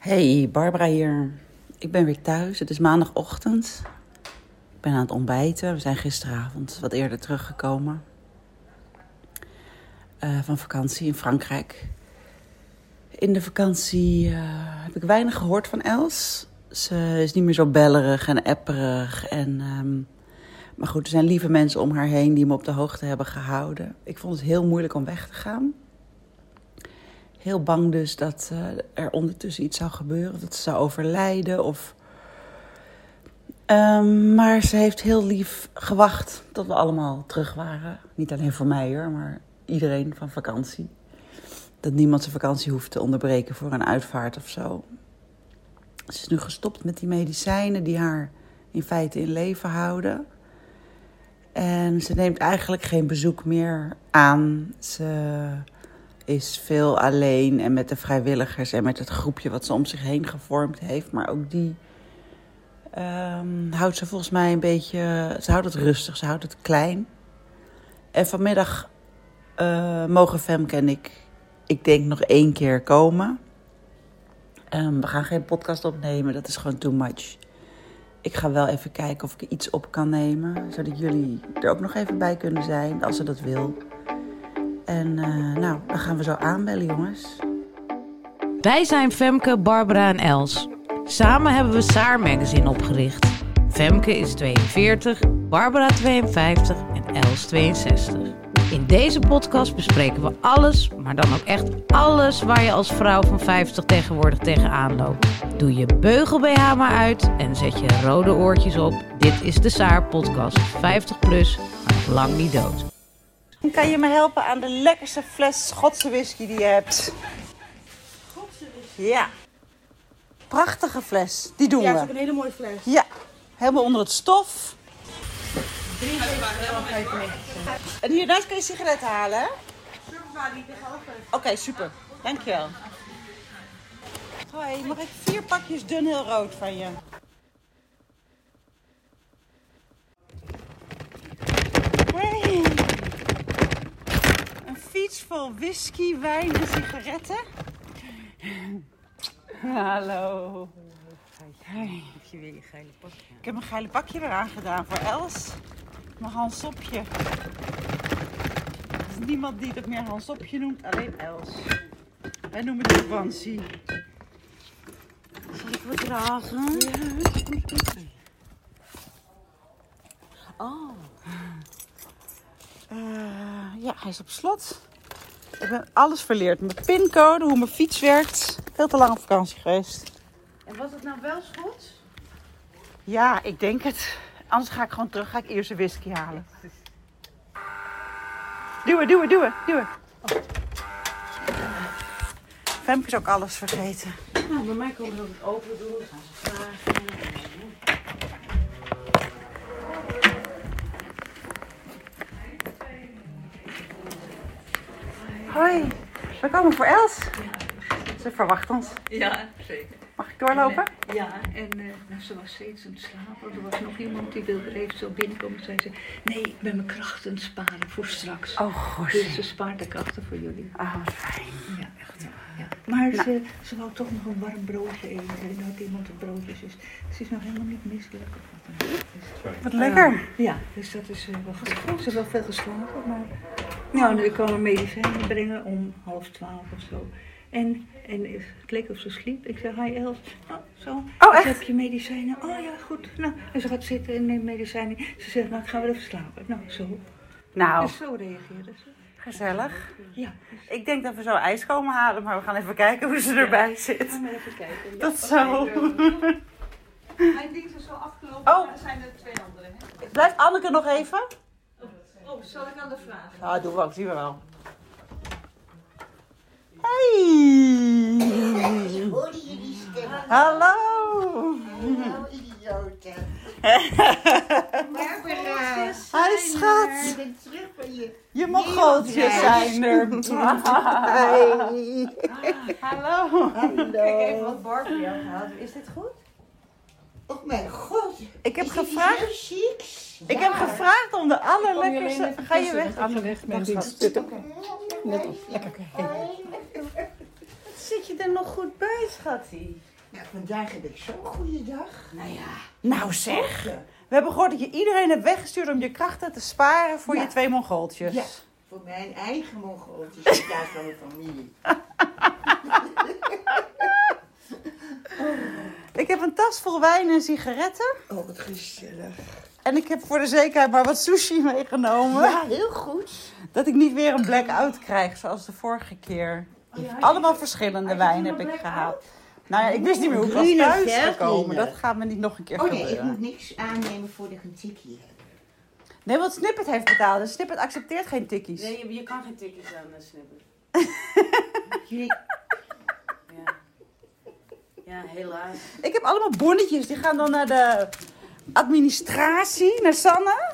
Hey, Barbara hier. Ik ben weer thuis. Het is maandagochtend. Ik ben aan het ontbijten. We zijn gisteravond wat eerder teruggekomen. Uh, van vakantie in Frankrijk. In de vakantie uh, heb ik weinig gehoord van Els. Ze is niet meer zo bellerig en apperig. En, um, maar goed, er zijn lieve mensen om haar heen die me op de hoogte hebben gehouden. Ik vond het heel moeilijk om weg te gaan. Heel bang dus dat uh, er ondertussen iets zou gebeuren. Dat ze zou overlijden of... Um, maar ze heeft heel lief gewacht tot we allemaal terug waren. Niet alleen voor mij hoor, maar iedereen van vakantie. Dat niemand zijn vakantie hoeft te onderbreken voor een uitvaart of zo. Ze is nu gestopt met die medicijnen die haar in feite in leven houden. En ze neemt eigenlijk geen bezoek meer aan. Ze is veel alleen en met de vrijwilligers en met het groepje wat ze om zich heen gevormd heeft. Maar ook die um, houdt ze volgens mij een beetje. Ze houdt het rustig, ze houdt het klein. En vanmiddag uh, mogen Femke en ik, ik denk, nog één keer komen. Um, we gaan geen podcast opnemen, dat is gewoon too much. Ik ga wel even kijken of ik iets op kan nemen, zodat jullie er ook nog even bij kunnen zijn, als ze dat wil. En uh, nou, dan gaan we zo aanbellen, jongens. Wij zijn Femke, Barbara en Els. Samen hebben we Saar Magazine opgericht. Femke is 42, Barbara 52 en Els 62. In deze podcast bespreken we alles, maar dan ook echt alles waar je als vrouw van 50 tegenwoordig tegenaan loopt. Doe je beugel BH maar uit en zet je rode oortjes op. Dit is de Saar podcast. 50 plus, maar nog lang niet dood. Kan je me helpen aan de lekkerste fles Schotse whisky die je hebt? Schotse whisky? Ja. Prachtige fles. Die doen ja, we. Ja, is ook een hele mooie fles. Ja. Helemaal onder het stof. En hiernaast kun je sigaretten halen, hè? Oké, okay, super. Dankjewel. Hoi, mag ik vier pakjes Dunhill rood van je? Hey. Een fiets vol whisky, wijn en sigaretten. Hallo. Hey. Heb je weer je geile pakje? Ik heb een geile pakje eraan gedaan voor Els. Mijn Hansopje. Er is niemand die het meer Hansopje noemt, alleen Els. Wij noemen het vakantie. Zal ik wat dragen? Ja. Oh. Uh, ja, hij is op slot. Ik ben alles verleerd. Mijn pincode, hoe mijn fiets werkt. Veel te lang op vakantie geweest. En was het nou wel Schots? Ja, ik denk het. Anders ga ik gewoon terug. Ga ik eerst een whisky halen. Duwen, duwen, duwen, duwen. Oh. Femke is ook alles vergeten. Nou, bij mij komen ze ook het open doen. Dan gaan ze vragen. Hoi, we komen voor Els. Ze verwacht ons. Ja, zeker. Mag ik doorlopen? En, ja, en uh, nou, ze was steeds aan het slapen. Er was nog iemand die wilde even zo binnenkomen. Zei ze, nee, ik ben mijn krachten sparen voor straks. Oh, goed. Dus ze spaart de krachten voor jullie. Oh, fijn. Ja, echt. Ja. Maar nou. ze, ze wou toch nog een warm broodje eten. En had iemand een broodje. Dus ze is nog helemaal niet misselijk. Wat, wat lekker. Uh, ja, dus dat is uh, wel goed. Ze heeft wel veel geslapen, maar... Nou, nu kwam een medicijnen brengen om half twaalf of zo. En, en het leek of ze sliep. Ik zei, hi Els. Nou, zo. Oh, echt? heb je medicijnen? Oh ja, goed. Nou, en ze gaat zitten en neemt medicijnen. Ze zegt, nou, ik ga wel even slapen. Nou, zo. Nou. Dus zo reageerde ze. Gezellig. Ja. Ik denk dat we zo ijs komen halen, maar we gaan even kijken hoe ze erbij ja. zit. Gaan we even kijken. Tot zo. Mijn ding is zo afgelopen, Oh. er zijn er twee andere. Hè? Blijft Anneke nog even? Zal ik aan de vragen? Ah, doen we ook, zien we wel. Hey! Hoorde jullie stem? Hallo! Hallo, idioten. Barbara. Hi schat! Ik ben terug van je. Je mogoltjes zijn er. Hey. Hallo! Kijk even wat Barbara jou gehad. Is dit goed? Oh mijn god. Ik heb gevraagd, ik heb gevraagd om de allerlekkerste... Ga je weg, Anne? ga je weg, schat. dienst. Net op. Lekker. zit je er nog goed bij, schattie? Nou, vandaag heb ik zo'n goede dag. Nou ja. Nou zeg. We hebben gehoord dat je iedereen hebt weggestuurd om je krachten te sparen voor Ja. je twee mongooltjes. Ja, voor mijn eigen mongooltjes in plaats van mijn familie. Heb een tas vol wijn en sigaretten. Oh, wat gezellig. En ik heb voor de zekerheid maar wat sushi meegenomen. Ja, heel goed. Dat ik niet weer een blackout krijg zoals de vorige keer. Allemaal verschillende wijn heb ik gehaald. Nou ja, ik wist niet meer hoe ik was Groene thuis Veltliner. gekomen. Dat gaat me niet nog een keer Oh nee, ik gebeuren. moet niks aannemen voordat ik een tikkie heb. Nee, want Snippet heeft betaald. En Snippet accepteert geen tikkies. Nee, je, je kan geen tikjes aan de. Jullie, Ja. Ja, helaas. Ik heb allemaal bonnetjes. Die gaan dan naar de administratie, naar Sanne.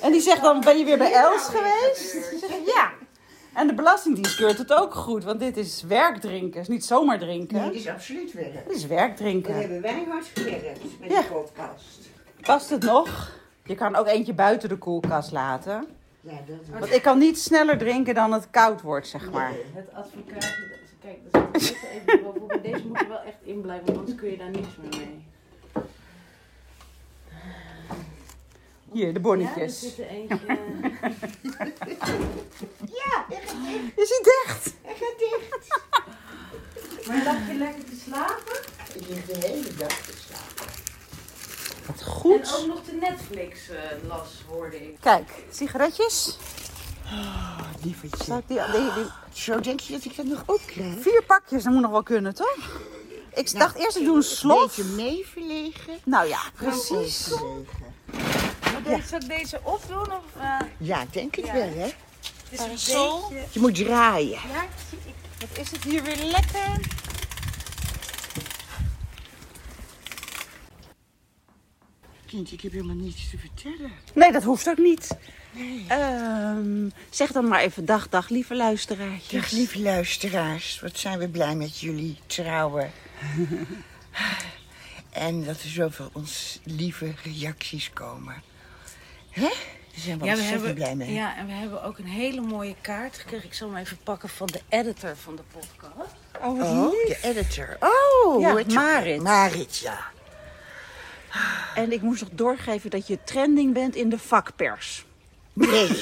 En die zegt dan, ben je weer bij Els geweest? Ja. En de Belastingdienst keurt het ook goed. Want dit is werkdrinken. Het is niet zomaar drinken. nee, dit is absoluut werk. Het is Dat werkdrinken. hebben wij hard gewerkt met Ja. de podcast. Past het nog? Je kan ook eentje buiten de koelkast laten. Ja, dat is Want ik kan niet sneller drinken dan het koud wordt, zeg maar. Het advocaatje, dat- kijk, dat is deze even deze moet er wel echt in blijven, want anders kun je daar niks meer mee. Hier, de Ja, er bonnetjes. zit er eentje. Ja, hij gaat dicht. Je ziet echt. Hij gaat dicht. Maar lag je lekker te slapen? Ik lig de hele dag te slapen. Wat En goed. ook nog de Netflix eh, las, hoorde ik. Kijk, sigaretjes. Oh, lievertje. Ik die, die, die- Zo denk je dat ik dat nog ook krijg? vier pakjes, dat moet nog wel kunnen, toch? Ik dacht eerst ik doe een slof. Een beetje meeverlegen. Nou ja, precies. Zal ik deze opdoen? Of, eh, Ja, ik denk het Ja. wel, hè? het is een beetje... Je moet draaien. Ja, Wat is het hier weer lekker? Kind, ik heb helemaal niets te vertellen. Nee, dat hoeft ook niet. Ehm, zeg dan maar even dag, dag, lieve luisteraartjes. Dag lieve luisteraars, wat zijn we blij met jullie trouwen. en dat er zoveel ons lieve reacties komen. Hè? Daar zijn we Ja, we ontzettend hebben, blij mee. ja, en we hebben ook een hele mooie kaart gekregen. Ik zal hem even pakken van de editor van de podcast. Oh, wat Oh, lief. de editor. Oh, Ja? Marit. Marit, ja. En ik moest nog doorgeven dat je trending bent in de vakpers. Nee.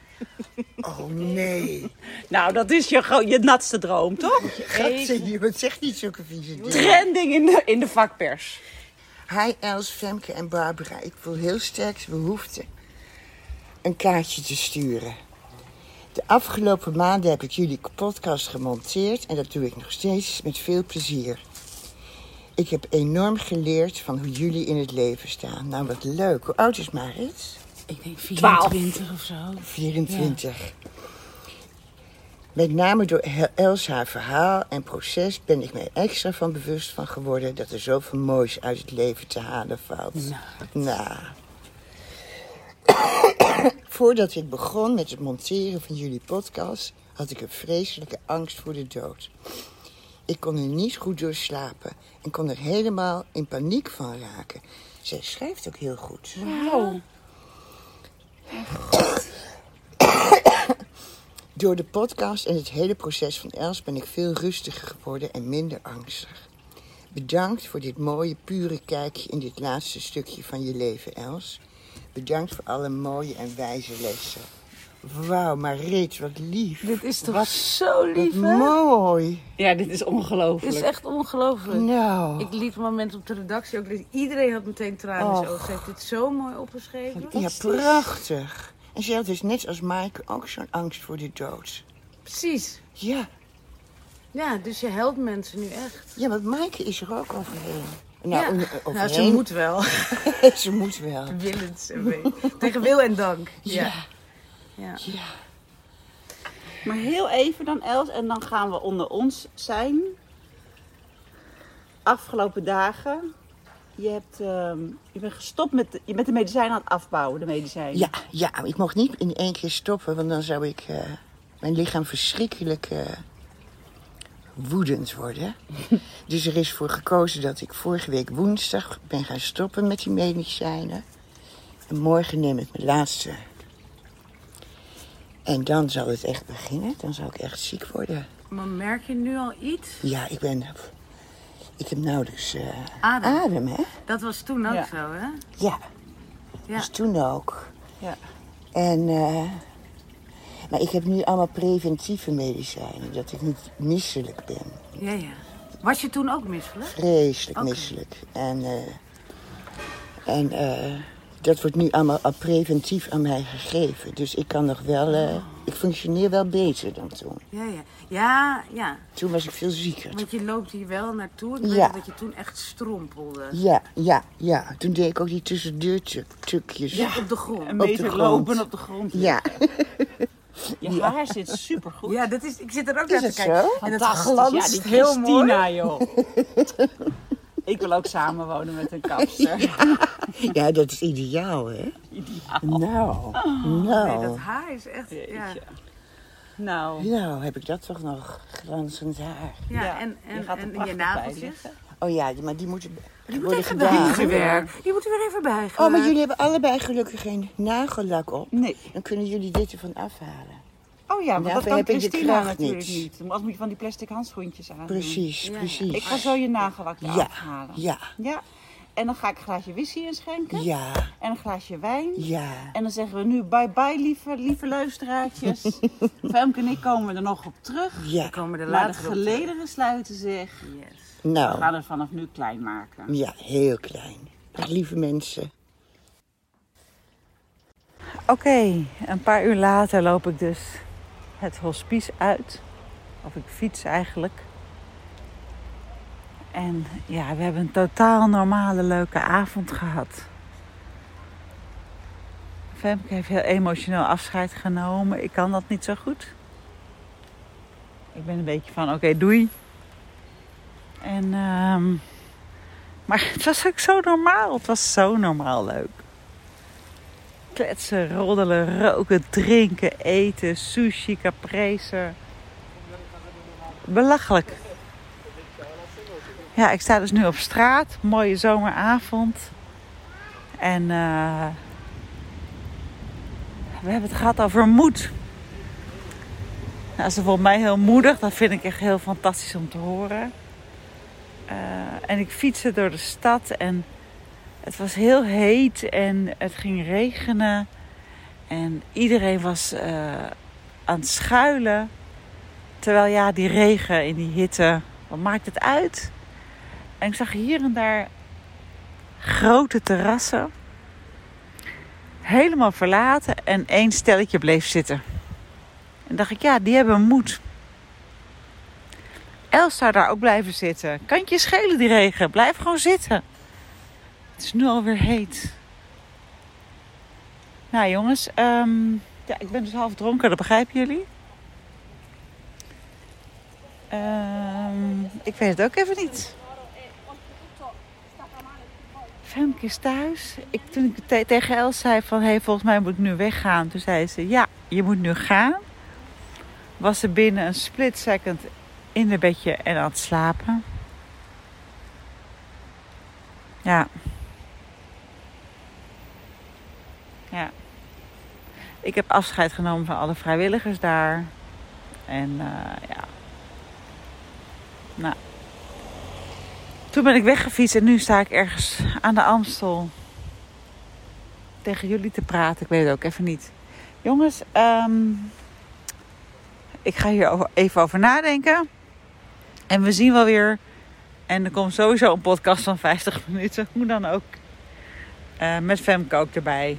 oh nee. Nou, dat is je, je natste droom, toch? Gatse, je zegt niet zulke vieze dingen. Trending in de, in de vakpers. Hi Els, Femke en Barbara. Ik voel heel sterk de behoefte een kaartje te sturen. De afgelopen maanden heb ik jullie podcast gemonteerd en dat doe ik nog steeds met veel plezier. Ik heb enorm geleerd van hoe jullie in het leven staan. Nou, wat leuk. Hoe oud is Marit? Ik denk Twaalf. 24 of zo. 24. Met name door Els haar verhaal en proces ben ik mij extra van bewust van geworden dat er zoveel moois uit het leven te halen valt. Nou. Voordat ik begon met het monteren van jullie podcast, had ik een vreselijke angst voor de dood. Ik kon er niet goed door slapen en kon er helemaal in paniek van raken. Zij schrijft ook heel goed. Wauw. Door de podcast en het hele proces van Els ben ik veel rustiger geworden en minder angstig. Bedankt voor dit mooie, pure kijkje in dit laatste stukje van je leven, Els. Bedankt voor alle mooie en wijze lessen. Wauw, Marit, wat lief. Dit is toch Wat- zo lief, hè? mooi. Ja, dit is Dit ongelooflijk. is echt ongelooflijk. Nou, Ik liet een moment op de redactie ook lezen. Iedereen had meteen tranen in zijn ogen. Ze heeft dit zo mooi opgeschreven. ja, prachtig. En zij had dus net als Maaike ook zo'n angst voor de dood. Precies. Ja, Ja, dus je helpt mensen nu echt. ja want Maaike is er ook overheen. ja. Nou, overheen. nou, ze moet wel. ze moet wel. Willens. Tegen wil en dank. Ja. ja. Ja. Maar heel even dan, Els, en dan gaan we onder ons zijn. Afgelopen dagen, je, hebt, ehm, je bent gestopt met de, je bent de medicijnen aan het afbouwen, de medicijnen. Ja, ja, ik mocht niet in één keer stoppen, want dan zou ik eh, mijn lichaam verschrikkelijk eh, woedend worden. dus er is voor gekozen dat ik vorige week woensdag ben gaan stoppen met die medicijnen. En morgen neem ik mijn laatste. En dan zal het echt beginnen. Dan zal ik echt ziek worden. Maar merk je nu al iets? Ja, ik ben... Ik heb nauwelijks eh, Adem. adem, hè? Dat was toen ook Ja. zo, hè? Ja, Ja. dus toen ook. Ja. En, eh, maar ik heb nu allemaal preventieve medicijnen, dat ik niet misselijk ben. Ja, ja. Was je toen ook misselijk? Vreselijk misselijk. En, eh, en eh, dat wordt nu allemaal al preventief aan mij gegeven. Dus ik kan nog wel, eh, ik functioneer wel beter dan toen. Ja, ja. Ja, ja. Toen was ik veel zieker. Want je loopt hier wel naartoe. Ik Ja. weet dat je toen echt strompelde. Ja, ja, ja. Toen deed ik ook die tussendeurtukjes. Ja, op de grond. Een de beetje grond. lopen op de grond. Ja, Je haar zit supergoed. Ja, dat is, ik zit er ook Is naar te het kijken. zo? En Fantastisch. glanst ja, die heel mooi. Christina, joh. Ik wil ook samenwonen met een kapster. ja, dat is ideaal, hè? Ideaal. Nou, Nee, nou. dat haar is echt... Ja. Nou, Nou, heb ik dat toch nog glanzend haar. ja, Ja, en, je en, gaat en je nageltjes. liggen. Oh ja, maar die moeten Die moet worden gedaan. bijgewerkt. Die moeten weer even bijgewerkt. Oh, maar jullie hebben allebei gelukkig geen nagellak op. nee. Dan kunnen jullie dit ervan afhalen. Oh ja, want dat we kan hebben de Christina kracht natuurlijk niet. niet. Als moet je van die plastic handschoentjes aan. Precies, precies. Ik ga zo je nagellak Ja, eraf halen. ja, Ja. En dan ga ik een glaasje whisky inschenken. ja, En een glaasje wijn. ja. En dan zeggen we nu bye bye lieve, lieve luisteraartjes. Femke en ik komen er nog op terug. Ja, We komen er Maar de later op gelederen sluiten zich. Yes. We nou, gaan het vanaf nu klein maken. ja, heel klein. Dag lieve mensen. Oké, een paar uur later loop ik dus het hospice uit. Of ik fiets eigenlijk. En ja, we hebben een totaal normale leuke avond gehad. Femke heeft heel emotioneel afscheid genomen. Ik kan dat niet zo goed. Ik ben een beetje van, oké, doei. En, ehm, maar het was ook zo normaal. Het was zo normaal leuk kletsen, roddelen, roken, drinken, eten, sushi, caprese. Belachelijk. Ja, ik sta dus nu op straat. Mooie zomeravond. En eh, we hebben het gehad over moed. Nou, ze vond mij heel moedig. Dat vind ik echt heel fantastisch om te horen. Eh, en ik fietste door de stad en het was heel heet en het ging regenen. En iedereen was eh, aan het schuilen. Terwijl ja, die regen in die hitte, wat maakt het uit? En ik zag hier en daar grote terrassen. Helemaal verlaten en één stelletje bleef zitten. En dacht ik, ja, die hebben moed. Els zou daar ook blijven zitten. Kan je schelen die regen? Blijf gewoon zitten. Het is nu alweer heet. Nou jongens, ehm, ja, ik ben dus half dronken, dat begrijpen jullie. Ehm, ik weet het ook even niet. Femke is thuis. Ik, toen ik te- tegen Els zei van, hey, volgens mij moet ik nu weggaan. Toen zei ze, ja, je moet nu gaan. Was ze binnen een split second in het bedje en aan het slapen. Ja. Ja. Ik heb afscheid genomen van alle vrijwilligers daar. En eh, ja. Nou. Toen ben ik weggefietst en nu sta ik ergens aan de Amstel. Tegen jullie te praten. Ik weet het ook even niet. Jongens, ehm, ik ga hier even over nadenken. En we zien wel weer. En er komt sowieso een podcast van 50 minuten. Hoe dan ook. Eh, met Femke ook erbij.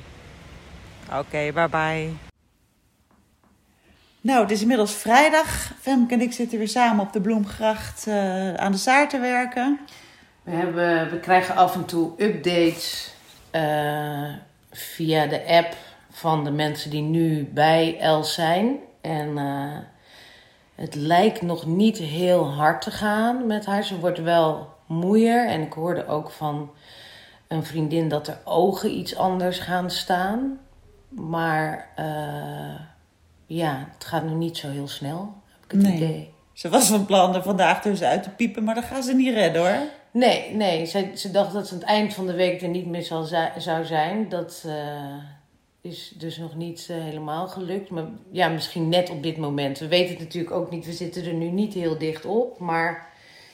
Oké, bye bye. Nou, het is inmiddels vrijdag. Femke en ik zitten weer samen op de Bloemgracht eh, aan de zaar te werken. We, hebben, we krijgen af en toe updates eh, via de app van de mensen die nu bij Els zijn. En eh, het lijkt nog niet heel hard te gaan met haar. Ze wordt wel moeier. En ik hoorde ook van een vriendin dat er ogen iets anders gaan staan. Maar eh, ja, het gaat nu niet zo heel snel, heb ik het Nee. idee. Ze was van plan er vandaag dus uit te piepen, maar dat gaan ze niet redden hoor. Nee, nee. Ze, ze dacht dat ze aan het eind van de week er niet meer zal zou zijn. Dat, eh, is dus nog niet eh, helemaal gelukt. Maar ja, misschien net op dit moment. We weten het natuurlijk ook niet. We zitten er nu niet heel dicht op. Maar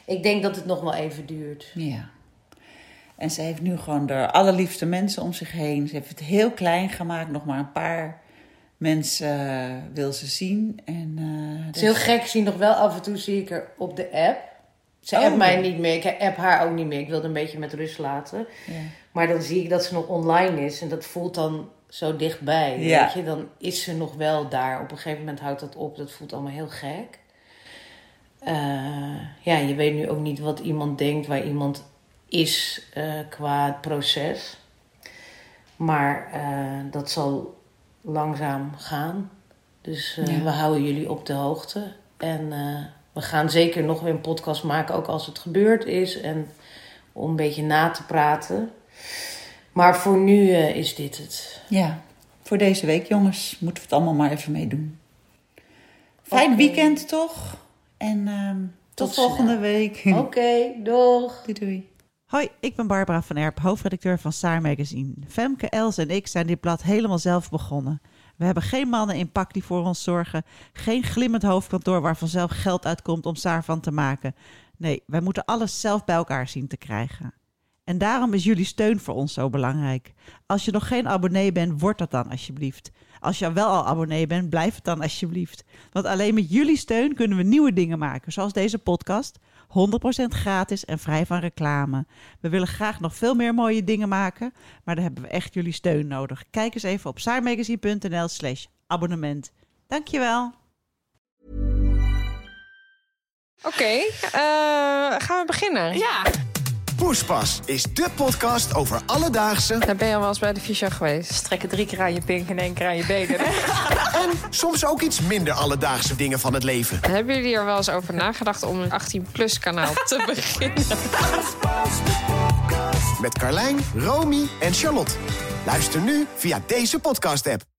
ik denk dat het nog wel even duurt. Ja. En ze heeft nu gewoon de allerliefste mensen om zich heen. Ze heeft het heel klein gemaakt. Nog maar een paar mensen eh, wil ze zien. En, eh, Het is heel gek. Zie nog wel af en toe zie ik er op de app. Ze Oh. appt mij niet meer. Ik app haar ook niet meer. Ik wilde een beetje met rust laten. Ja. Maar dan zie ik dat ze nog online is. En dat voelt dan zo dichtbij. Ja. Weet je? Dan is ze nog wel daar. Op een gegeven moment houdt dat op. Dat voelt allemaal heel gek. Eh, ja, je weet nu ook niet wat iemand denkt, waar iemand is eh, qua het proces. Maar eh, dat zal langzaam gaan. Dus eh, Ja. we houden jullie op de hoogte. En we gaan zeker nog weer een podcast maken, ook als het gebeurd is. En om een beetje na te praten. Maar voor nu is dit het. Ja, voor deze week, jongens, moeten we het allemaal maar even meedoen. Fijn weekend toch? En ehm, tot, Tot volgende week. Oké, doeg! Doei doei. Hoi, ik ben Barbara van Erp, hoofdredacteur van Saar Magazine. Femke, Els en ik zijn dit blad helemaal zelf begonnen. We hebben geen mannen in pak die voor ons zorgen. Geen glimmend hoofdkantoor waar vanzelf geld uitkomt om Saar van te maken. Nee, wij moeten alles zelf bij elkaar zien te krijgen. En daarom is jullie steun voor ons zo belangrijk. Als je nog geen abonnee bent, word dat dan alsjeblieft. Als je wel al abonnee bent, blijf het dan alsjeblieft. Want alleen met jullie steun kunnen we nieuwe dingen maken, zoals deze podcast. 100% gratis en vrij van reclame. We willen graag nog veel meer mooie dingen maken, maar daar hebben we echt jullie steun nodig. Kijk eens even op saarmagazine.nl slash abonnement. Dankjewel. Oké, eh, gaan we beginnen? Ja, Poespas is de podcast over alledaagse Dan ben je al wel eens bij de fysio geweest. Strekken drie keer aan je pink en één keer aan je benen. en soms ook iets minder alledaagse dingen van het leven. Hebben jullie er wel eens over nagedacht om een 18-plus kanaal te beginnen? Met Carlijn, Romy en Charlotte. Luister nu via deze podcast-app.